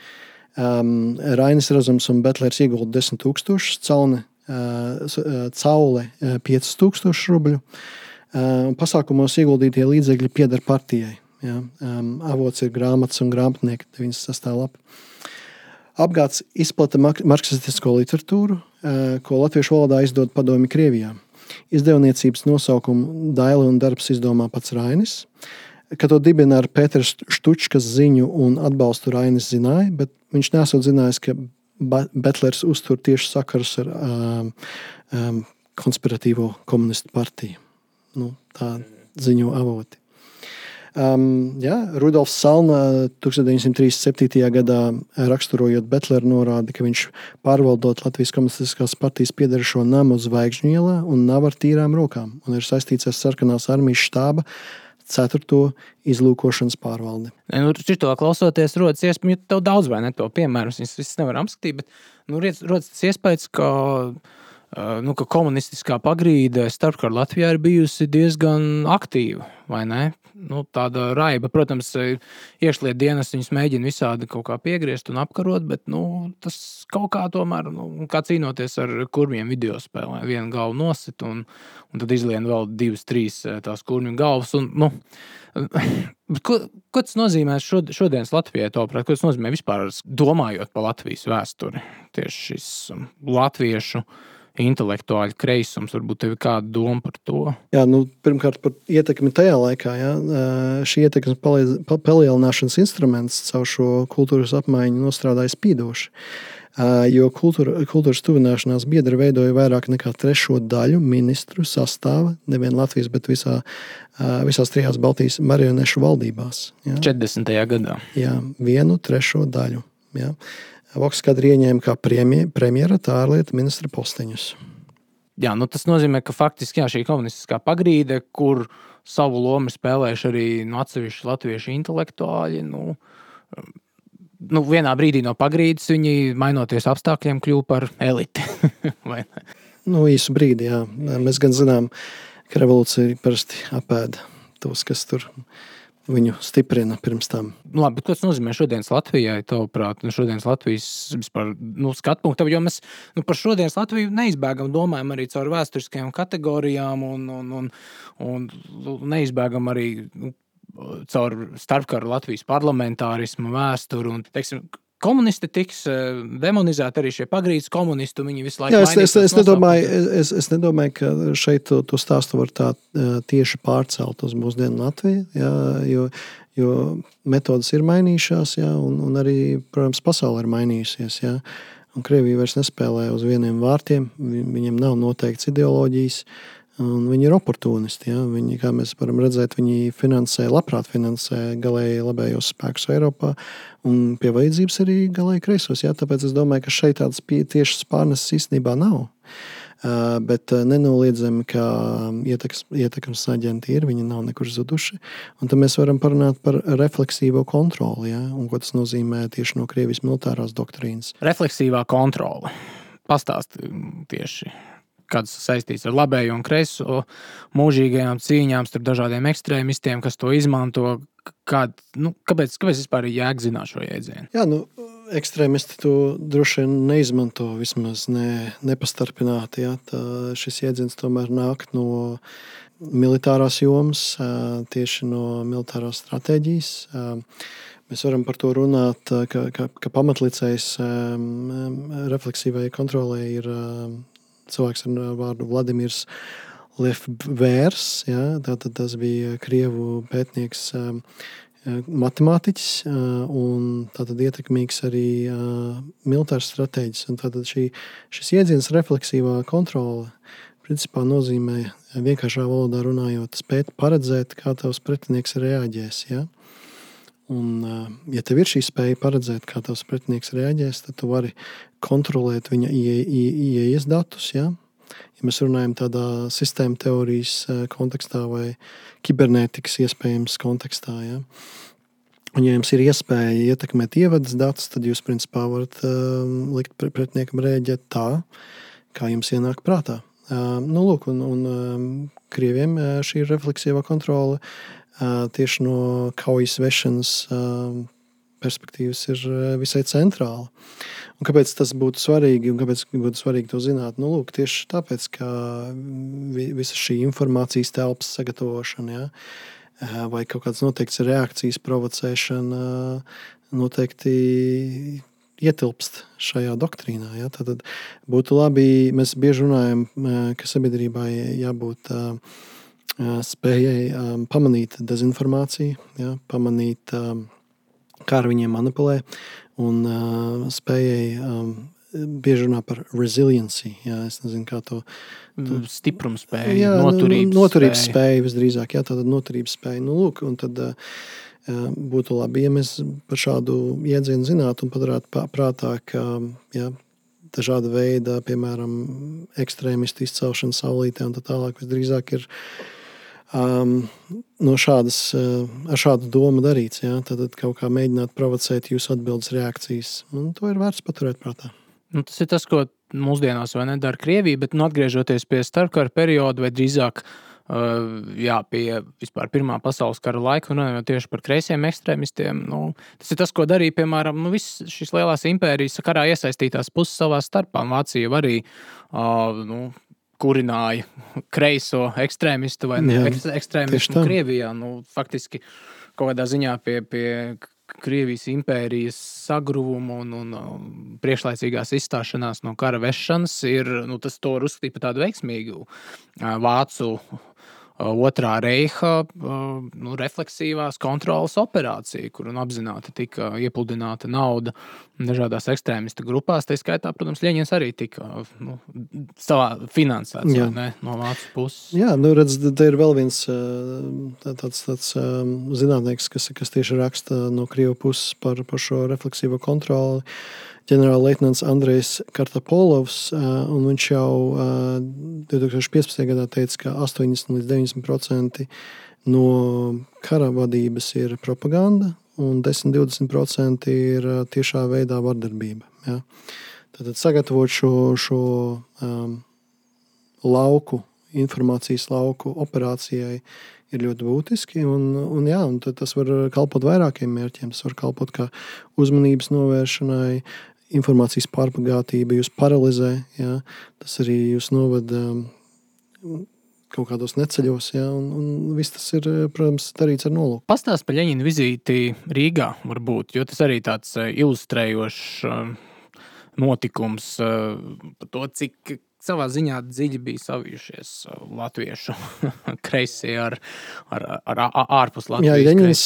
Um, Rainis Razums un Betlers iegulda 10 tūkstošus, Caune, uh, Caule 5 tūkstošus rubļu. Uh, pasākumos ieguldītie līdzekļi pieder partijai. Ja? Um, avots ir grāmatas un grāmatnieki 96. lapa. Apgāds izplata marksistisko literatūru, ko latviešu valodā izdod padomi Krievijā. Izdevniecības nosaukumu Daila un darbs izdomā pats Rainis. Kad to dibina ar Pēters Štučkas ziņu un atbalstu Rainis zināja, bet viņš nesot zinājis, ka Betlers uztur tieši sakarus ar um, um, konspiratīvo komunistu partiju. Nu, tā ziņo avoti. Um, jā, Rudolfs Salna 1937. gadā raksturojot Betleru norāda, ka viņš pārvaldot Latvijas komunistiskās partijas piedarošo namu Zvaigžņu ielā un nav ar tīrām rokām un ir saistīts ar sarkanās armijas štāba ceturto izlūkošanas pārvaldi. Nu, Šito klausoties, rodas iespēja, ka tev daudz vai ne to piemēru, es visus nevaru apskatīt, bet nu, rodas tas iespējas, ka nu, ka komunistiskā pagrīde starpkara Latvijā ir bijusi diezgan aktīva. Nu, tāda raiba, protams, iekšlietu dienas viņus mēģina visādi kaut kā piegriezt un apkarot, bet nu, tas kaut kā tomēr, nu, kā cīnoties ar kurmiem video spēlē, vienu galvu nosit un, un tad izlien vēl divas, trīs tās kurmju galvas. Un, nu, Ko, ko tas nozīmē šod, šodienas Latvijai? Tavuprāt, ko tas nozīmē vispār domājot par Latvijas vēsturi? Tieši šis um, latviešu intelektuāļu kreisums. Varbūt tev ir kāda doma par to? Jā, nu, pirmkārt, par ietekmi tajā laikā. Jā. Šī ietekmes palielināšanas instruments caur šo kultūras apmaiņu nostrādāja spīdoši. Jo kultūra, kultūras tuvināšanās biedri veidoja vairāk nekā trešo daļu ministru sastāva, nevien Latvijas, bet visā, visās trijās Baltijas marionešu valdībās. Jā. 40. gadā. Jā, vienu trešo daļu. Jā. Vokskadri ieņēma kā premjera tā ārlietu ministra posteņus. Jā, nu tas nozīmē, ka faktiski jā, šī komunistiskā pagrīde, kur savu lomu spēlējuši arī nu, atsevišķi latviešu intelektuāļi, nu, nu, vienā brīdī no pagrīdes viņi, mainoties apstākļiem, kļuva par eliti. nu, īsu brīdi, jā. Mēs gan zinām, ka revolūcija parasti apēda tos, kas tur ir viņu stiprina pirms tam. Nu, labi, ko tas nozīmē šodienas Latvijai, tavuprāt, nu, šodienas Latvijas vispār, nu, skatu punktu? Jo mēs nu, par šodienas Latviju neizbēgam, domājam arī caur vēsturiskajām kategorijām un, un, un, un neizbēgam arī. Nu, caur starpkaru Latvijas parlamentārismu vēsturi un teiksim, komunisti tiks eh, demonizēti, arī šie pagrīdes komunisti. Viņi visu laiku jā, es, es, es, nedomāju, es, es nedomāju, ka šeit to, to stāstu var tā eh, tieši pārcelt uz mūsdienu Latviju. Jā, jo, jo metodas ir mainījušās, jā, un, un arī, protams, pasaule ir mainījusies. Jā. Un Krievija vairs nespēlē uz vieniem vārtiem, viņiem nav noteikts ideoloģijas. Viņi ir oportunisti. Ja? Viņi, kā mēs varam redzēt, viņi finansē, labprāt finansē galēji labējos spēkus Eiropā un pie vajadzības arī galēji kreisos. Ja? Tāpēc es domāju, ka šeit tādas tiešas pārneses īstenībā nav. Uh, bet nenoliedzami, ka ietekmes aģenti ir, viņi nav nekur zuduši. Un tad mēs varam parunāt par refleksīvo kontroli, ja? un ko tas nozīmē tieši no Krievijas militārās doktrīnas. Refleksīvā kontrole. Pastāstiet tieši kāds saistīts ar labējo un kreiso mūžīgajām cīņām starp dažādiem ekstrēmistiem, kas to izmanto. Kād, nu, kāpēc, kāpēc vispār ir jēgzināt šo jēdzienu? Jā, nu, ekstrēmisti to droši vien neizmanto vismaz ne, nepastarpināti. Ja? Tā, šis jēdziens tomēr nāk no militārās jomas, tieši no militārās stratēģijas. Mēs varam par to runāt, ka, ka, ka pamatlicējs refleksīvai kontrolē ir cilvēks ar vārdu Vladimirs Lefvērs. Ja, tātad tas bija Krievu pētnieks, matemātiķis un tātad ietekmīgs arī militārs stratēģis. Un tātad šī, šis jēdziens refleksīvā kontrole principā nozīmē vienkāršā valodā runājot, spēt paredzēt, kā tavs pretinieks reaģēs. Ja? Un, ja tev ir šī spēja paredzēt, kā tavs pretinieks reaģēs, tad tu vari kontrolēt viņa ieejas datus. Ja? ja mēs runājam tādā sistēma teorijas kontekstā vai kibernētikas iespējams kontekstā. Ja? Un, ja jums ir iespēja ietekmēt ievadas datus, tad jūs principā varat um, likt pretiniekam rēģēt tā, kā jums ienāk prātā. Uh, nu, lūk, un, un um, Krieviem šī refleksīvā kontrole uh, tieši no kaujas vešanas perspektīvas ir visai centrāla. Un kāpēc tas būtu svarīgi un kāpēc būtu svarīgi to zināt? Nu, lūk, tieši tāpēc, ka visa šī informācijas telpas sagatavošana ja, vai kaut kādas noteiktas reakcijas provocēšana noteikti ietilpst šajā doktrīnā. Ja? Tad būtu labi, mēs bieži runājam, ka sabiedrībai jābūt spējai pamanīt dezinformāciju, ja? pamanīt kā ar viņiem manipulē, un uh, spējai um, bieži runā par resilienci. Jā, es nezinu, kā to mm, stiprumu spēju, jā, nu, noturības, noturības spēju. spēju visdrīzāk. Jā, tāda noturības spēja. Nu, lūk, un tad, uh, būtu labi, ja mēs par šādu jēdzienu zinātu un padarītu prātā, ka jā, dažāda veida, piemēram, ekstrēmistu izcelšana saulītē un tā tālāk visdrīzāk ir um, no šādas, uh, ar šādu domu darīts. Ja? Tad, tad kaut kā mēģināt provocēt jūsu atbildes reakcijas. Un to ir vērts paturēt prātā. Nu, tas ir tas, ko mūsdienās nedara Krievija, bet nu, atgriežoties pie starpkara perioda vai drīzāk uh, jā, pie vispār Pirmā pasaules kara laika, runājot tieši par kreisiem ekstrēmistiem. Nu, tas ir tas, ko darīja piemēram nu, visas šīs lielās impērijas karā iesaistītās puses savā starpā. Vācija arī uh, nu, kurināja kreiso ekstrēmistu vai Jā, ekstrēmistu Krievijā. Nu, faktiski kaut kādā ziņā pie, pie Krievijas impērijas sagruvuma un, un, un priekšlaicīgās izstāšanās no kara vešanas ir nu, tas, to uzskatīt par tādu veiksmīgu vācu otrā reiha uh, nu, refleksīvās kontrolas operācija, kur apzināti tika iepludināta nauda dažādās ekstrēmistu grupās. Tā skaitā, protams, Ļeņins arī tika nu, savā finansēts ne, no Vācijas puses. Jā, nu, redz, te ir vēl viens uh, tāds, tāds zinātnieks, kas, kas tieši raksta no Krievijas puses par, par šo refleksīvo kontroli ģenerālleitnants Andrejs Kartapolovs. Viņš jau 2015. gadā teica, ka 80 līdz 90% no kara vadības ir propaganda, un 10-20% ir tiešā veidā vardarbība. Ja? Tad sagatavot šo, šo um, lauku, informācijas lauku operācijai ir ļoti būtiski. Un, un, jā, un tas var kalpot vairākiem mērķiem. Tas var kalpot kā uzmanības novēršanai, informācijas pārpagātība jūs paralizē. Jā. Tas arī jūs novada um, kaut kādos neceļos, jā, un, un viss tas ir, protams, darīts ar nolūku. Pastāst par Leņķina vizīti Rīgā, varbūt, jo tas arī tāds uh, ilustrējošs um, notikums uh, par to, cik savā ziņā dziļi bija savijušies latviešu kreisie ar, ar, ar, ar ārpus Latvijas. Jā, Leņņņins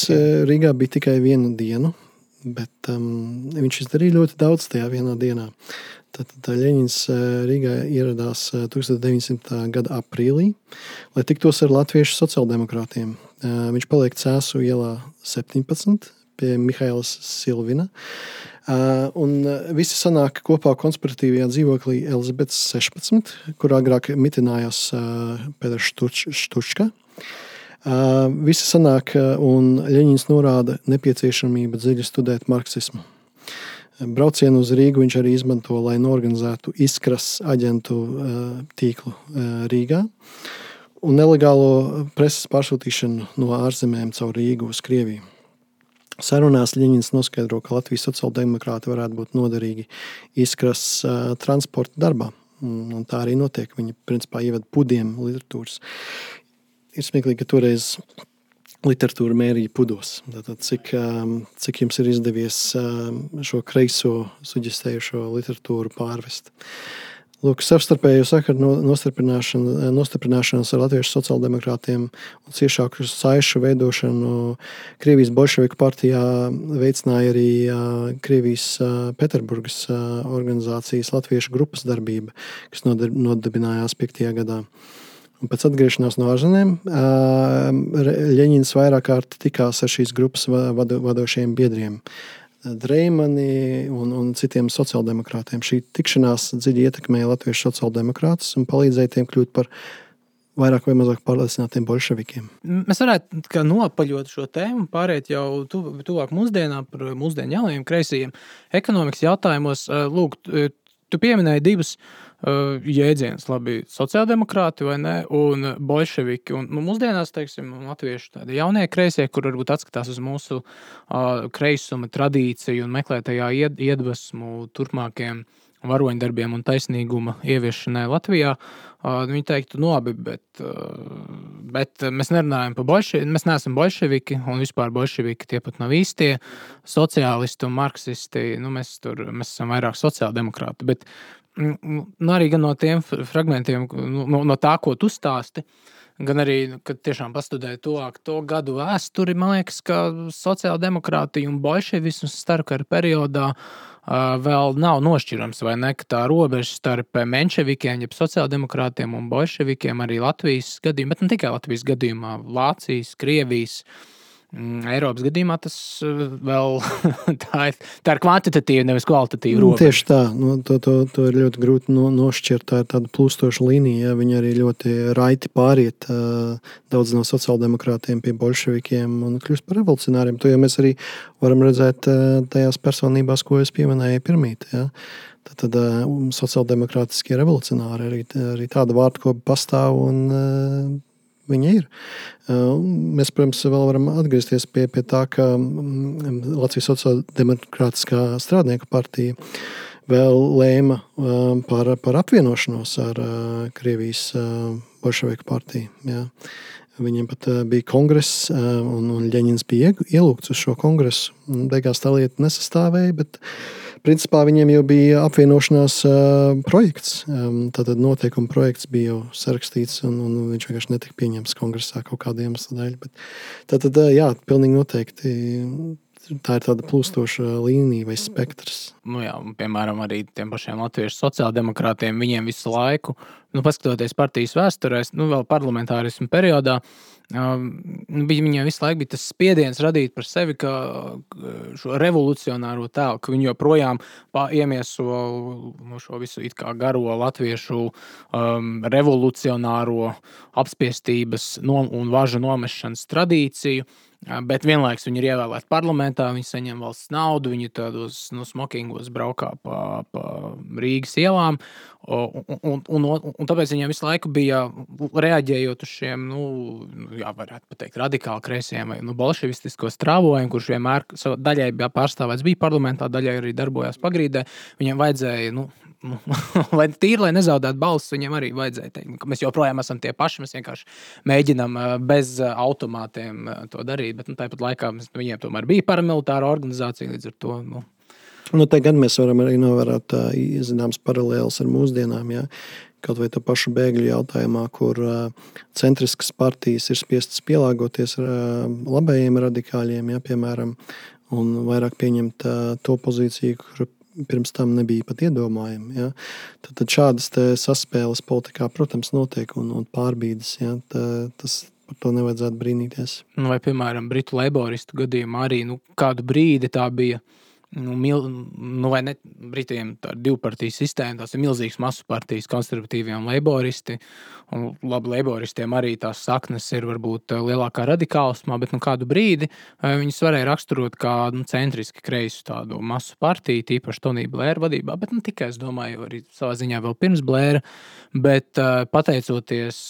Rīgā bija tikai vienu dienu, bet um, viņš izdarīja ļoti daudz tajā vienā dienā. Tad, tad Leņņņins Rīgā ieradās 1900. gada aprīlī, lai tiktos ar latviešu sociāldemokrātiem. Viņš paliek Cēsu ielā 17 pie Mihailas Silvina. Un visi sanāk kopā konspiratīvajā dzīvoklī Elizabetes 16, kur agrāk mitinājās Pēters Štučka. Visi sanāk un Ļeņins norāda nepieciešamību dziļi studēt marksismu. Braucienu uz Rīgu viņš arī izmanto, lai norganizētu izkras aģentu tīklu Rīgā un nelegālo preses pārsūtīšanu no ārzemēm caur Rīgu uz Krieviju. Sarunās Ļeņins noskaidro, ka Latvijas sociāldemokrāti varētu būt noderīgi izkras uh, transporta darbā. Un tā arī notiek. Viņi principā ievada pudiem literatūras. Ir smieklīgi, ka toreiz literatūra mērīja pudos. Tātad, cik, cik jums ir izdevies šo kreiso suģistējušo literatūru pārvest. Lūk, savstarpēju sakaru nostiprināšanos ar latviešu sociāldemokrātiem un ciešāku saišu veidošanu Krievijas bolševiku partijā veicināja arī Krievijas Pēterburgas organizācijas latviešu grupas darbība, kas nodibinājās 5. gadā. Un pēc atgriešanās no ārzemēm Ļeņins vairāk kārt tikās ar šīs grupas vado, vadošajiem biedriem. Dreimani un, un citiem sociāldemokrātiem. Šī tikšanās dziļi ietekmēja latviešu sociāldemokrātus un palīdzēja tiem kļūt par vairāk vai mazāk pārliecinātiem bolševikiem. Mēs varētu nopaļot šo tēmu, pāriet jau tu, tuvāk mūsdienām, par mūsdienu jaunajiem kreisajiem ekonomikas jautājumos. Lūk, tu pieminēji divus uh, jēdzienus, labi, sociāldemokrāti vai ne, un bolševiki. Un, nu, mūsdienās, teiksim, latvieši tādi jaunie kreisie, kur varbūt atskatās uz mūsu uh, kreisuma tradīciju un meklē tajā ied, iedvesmu turpmākiem varoņdarbiem un taisnīguma ieviešanai Latvijā. Viņi teiktu, nu, labi, bet, bet mēs nerunājam par bolševikiem. Mēs neesam bolševiki, un vispār bolševiki tie pat nav īstie sociālisti un marksisti. Nu, mēs, tur, mēs esam vairāk sociāldemokrāti. Bet nu, arī no tiem fragmentiem, no, no tā, ko tu stāsti, gan arī, kad tiešām pastudēju to, to gadu vēsturi, man liekas, ka sociāldemokrātija un bolševisms starpkara periodā uh, vēl nav nošķirams, vai ne, tā robeža starp menševikiem, jeb sociāldemokrātiem un bolševikiem arī Latvijas gadījumā, bet ne tikai Latvijas gadījumā, Vācijas, Krievijas, Mm, Eiropas gadījumā tas eh, vēl tā ir, tā ir kvantitatīva, nevis kvalitatīva. Nu, tieši tā, nu, to, to, to ir ļoti grūti no, nošķirt. Tā ir tāda plūstoša līnija. Ja, viņi arī ļoti raiti pāriet uh, daudz no sociāldemokrātiem pie bolševikiem un kļūst par revolucionāriem. To jau mēs arī varam redzēt uh, tajās personībās, ko es pieminēju pirmīt. Ja. Tad, tad sociāldemokrātiskie revolucionāri arī, arī tāda vārdu pastāv. Un, Viņa ir. Mēs, protams, vēl varam atgriezties pie, pie tā, ka mm, Latvijas Sociāldemokrātiskā strādnieku partija vēl lēma par, par apvienošanos ar Krievijas bolševiku partiju. Jā. Viņiem pat bija kongress, un, un Ļeņins bija ielūgts uz šo kongresu. Beigās tā lieta nesastāvēja, bet principā viņiem jau bija apvienošanās uh, projekts. Tātad noteikuma projekts bija jau sarakstīts, un, un viņš vienkārši netika pieņemts kongresā kaut kādiem iemesliem tātad, uh, jā, pilnīgi noteikti. Tā ir tāda plūstoša līnija vai spektrs. Nu jā, piemēram, arī tiem pašiem latviešu sociāldemokrātiem. Viņiem visu laiku, nu, paskatoties partijas vēsturēs, nu, vēl parlamentārismu periodā, uh, Nu, bija, viņai visu laiku tas spiediens radīt par sevi šo revolucionāro tēlu, ka viņi joprojām iemieso nu, šo visu garo latviešu um, revolucionāro apspiestības no, un važu nomešanas tradīciju. Bet vienlaikus viņi ir ievēlēti parlamentā, viņi saņem valsts naudu, viņi tādos nu, smokingos braukā pa, pa Rīgas ielām. Un, un, un, un tāpēc viņiem visu laiku bija reaģējot uz šiem, nu, jā, varētu teikt, radikāli kreisiem vai nu, bolševistisko strāvojumu, kurš vienmēr daļai bija pārstāvēts, bija parlamentā, daļai arī darbojās pagrīdē. Viņiem vajadzēja nu, Nu, lai tīri, lai nezaudētu balsis, viņiem arī vajadzēja teikt, ka mēs joprojām esam tie paši. Mēs vienkārši mēģinām bez automātiem to darīt. Bet nu, tāpat laikā mēs, viņiem tomēr bija paramilitāra organizācija līdz ar to. Nu. Nu, te gan mēs varam arī novērot zināmas paralēlas ar mūsdienām. Ja, kaut vai tā paša bēgļu jautājumā, kur centriskas partijas ir spiestas pielāgoties labējiem radikāļiem, ja, piemēram, un vairāk pieņemt to pozīciju, kur pirms tam nebija pat iedomājami. Ja? Tad, tad šādas saspēles politikā, protams, notiek un, un pārbīdes. Ja? Tā, tas, par to nevajadzētu brīnīties. Nu, vai, piemēram, Britu laboristu gadījumā arī nu, kādu brīdi tā bija nu, mil, nu, vai ne Britiem tā ir divu partiju sistēma, tās ir milzīgas masu partijas, konservatīvie un laboristi. Un, labi, laboristiem arī tās saknes ir varbūt eh, lielākā radikālismā, bet nu, kādu brīdi eh, viņus varēja raksturot kā nu, centriski kreisu tādu masu partiju, tīpaši Tonija Blēra vadībā, bet nu, tikai, es domāju, arī savā ziņā vēl pirms Blēra, bet eh, pateicoties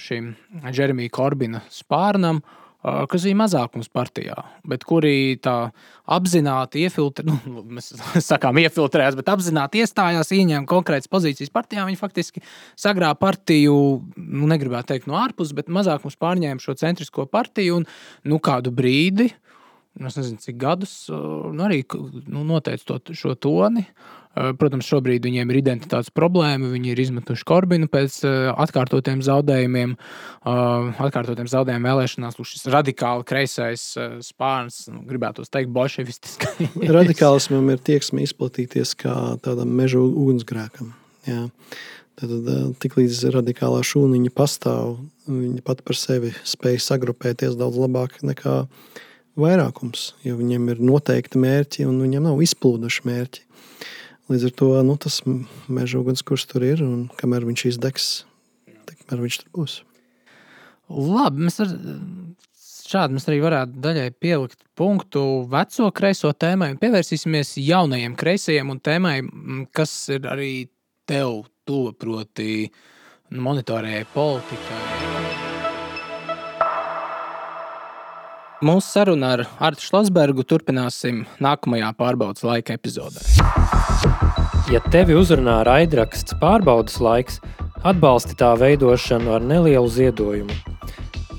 šim Jeremija Korbina spārnam, uh, kas bija mazākums partijā, bet kuri tā apzināti iefiltrē, nu, mēs sakām, iefiltrējās, bet apzināti iestājās, ieņēma konkrētas pozīcijas partijā. Viņi faktiski sagrāva partiju, nu, negribētu teikt no ārpuses, bet mazākums pārņēma šo centrisko partiju un nu, kādu brīdi. Nu, es nezinu, cik gadus nu, arī nu, noteica to, šo toni. Eh, protams, šobrīd viņiem ir identitātes problēma. Viņi ir izmetuši Korbinu pēc eh, atkārtotiem zaudējumiem, eh, atkārtotiem zaudējumiem vēlēšanās. Šis radikāli kreisais spārns, nu, gribētu teikt, bolševistiski. Radikālismam ir tieksme izplatīties kā tādam meža ugunsgrēkam. Jā. Tad, tiklīdz radikālā šūniņa pastāv, viņa pat par sevi spēj sagrupēties daudz labāk nekā vairākums. Jo viņiem ir noteikti mērķi, un viņiem nav izplūduši mērķi. Līdz ar to nu, tas meža ugunskurs tur ir, un kamēr viņš izdegs, tikmēr viņš tur būs. Labi, mēs ar, šādi mēs arī varētu daļai pielikt punktu veco kreiso tēmai un pievērsīsimies jaunajiem kreisajiem un tēmai, kas ir arī tev tuva, proti, monitorējai politikai. Mūsu sarunu ar Artu Šlosbergu turpināsim nākamajā pārbaudas laika epizodē. Ja tevi uzrunā raidraksts pārbaudas laiks, atbalsti tā veidošanu ar nelielu ziedojumu.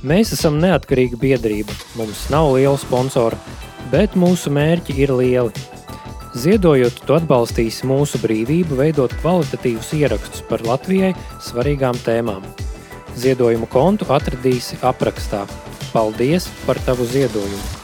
Mēs esam neatkarīga biedrība, mums nav liela sponsora, bet mūsu mērķi ir lieli. Ziedojot, tu atbalstīsi mūsu brīvību veidot kvalitatīvus ierakstus par Latvijai svarīgām tēmām. Ziedojumu kontu atradīsi aprakstā. Paldies par tavu ziedojumu!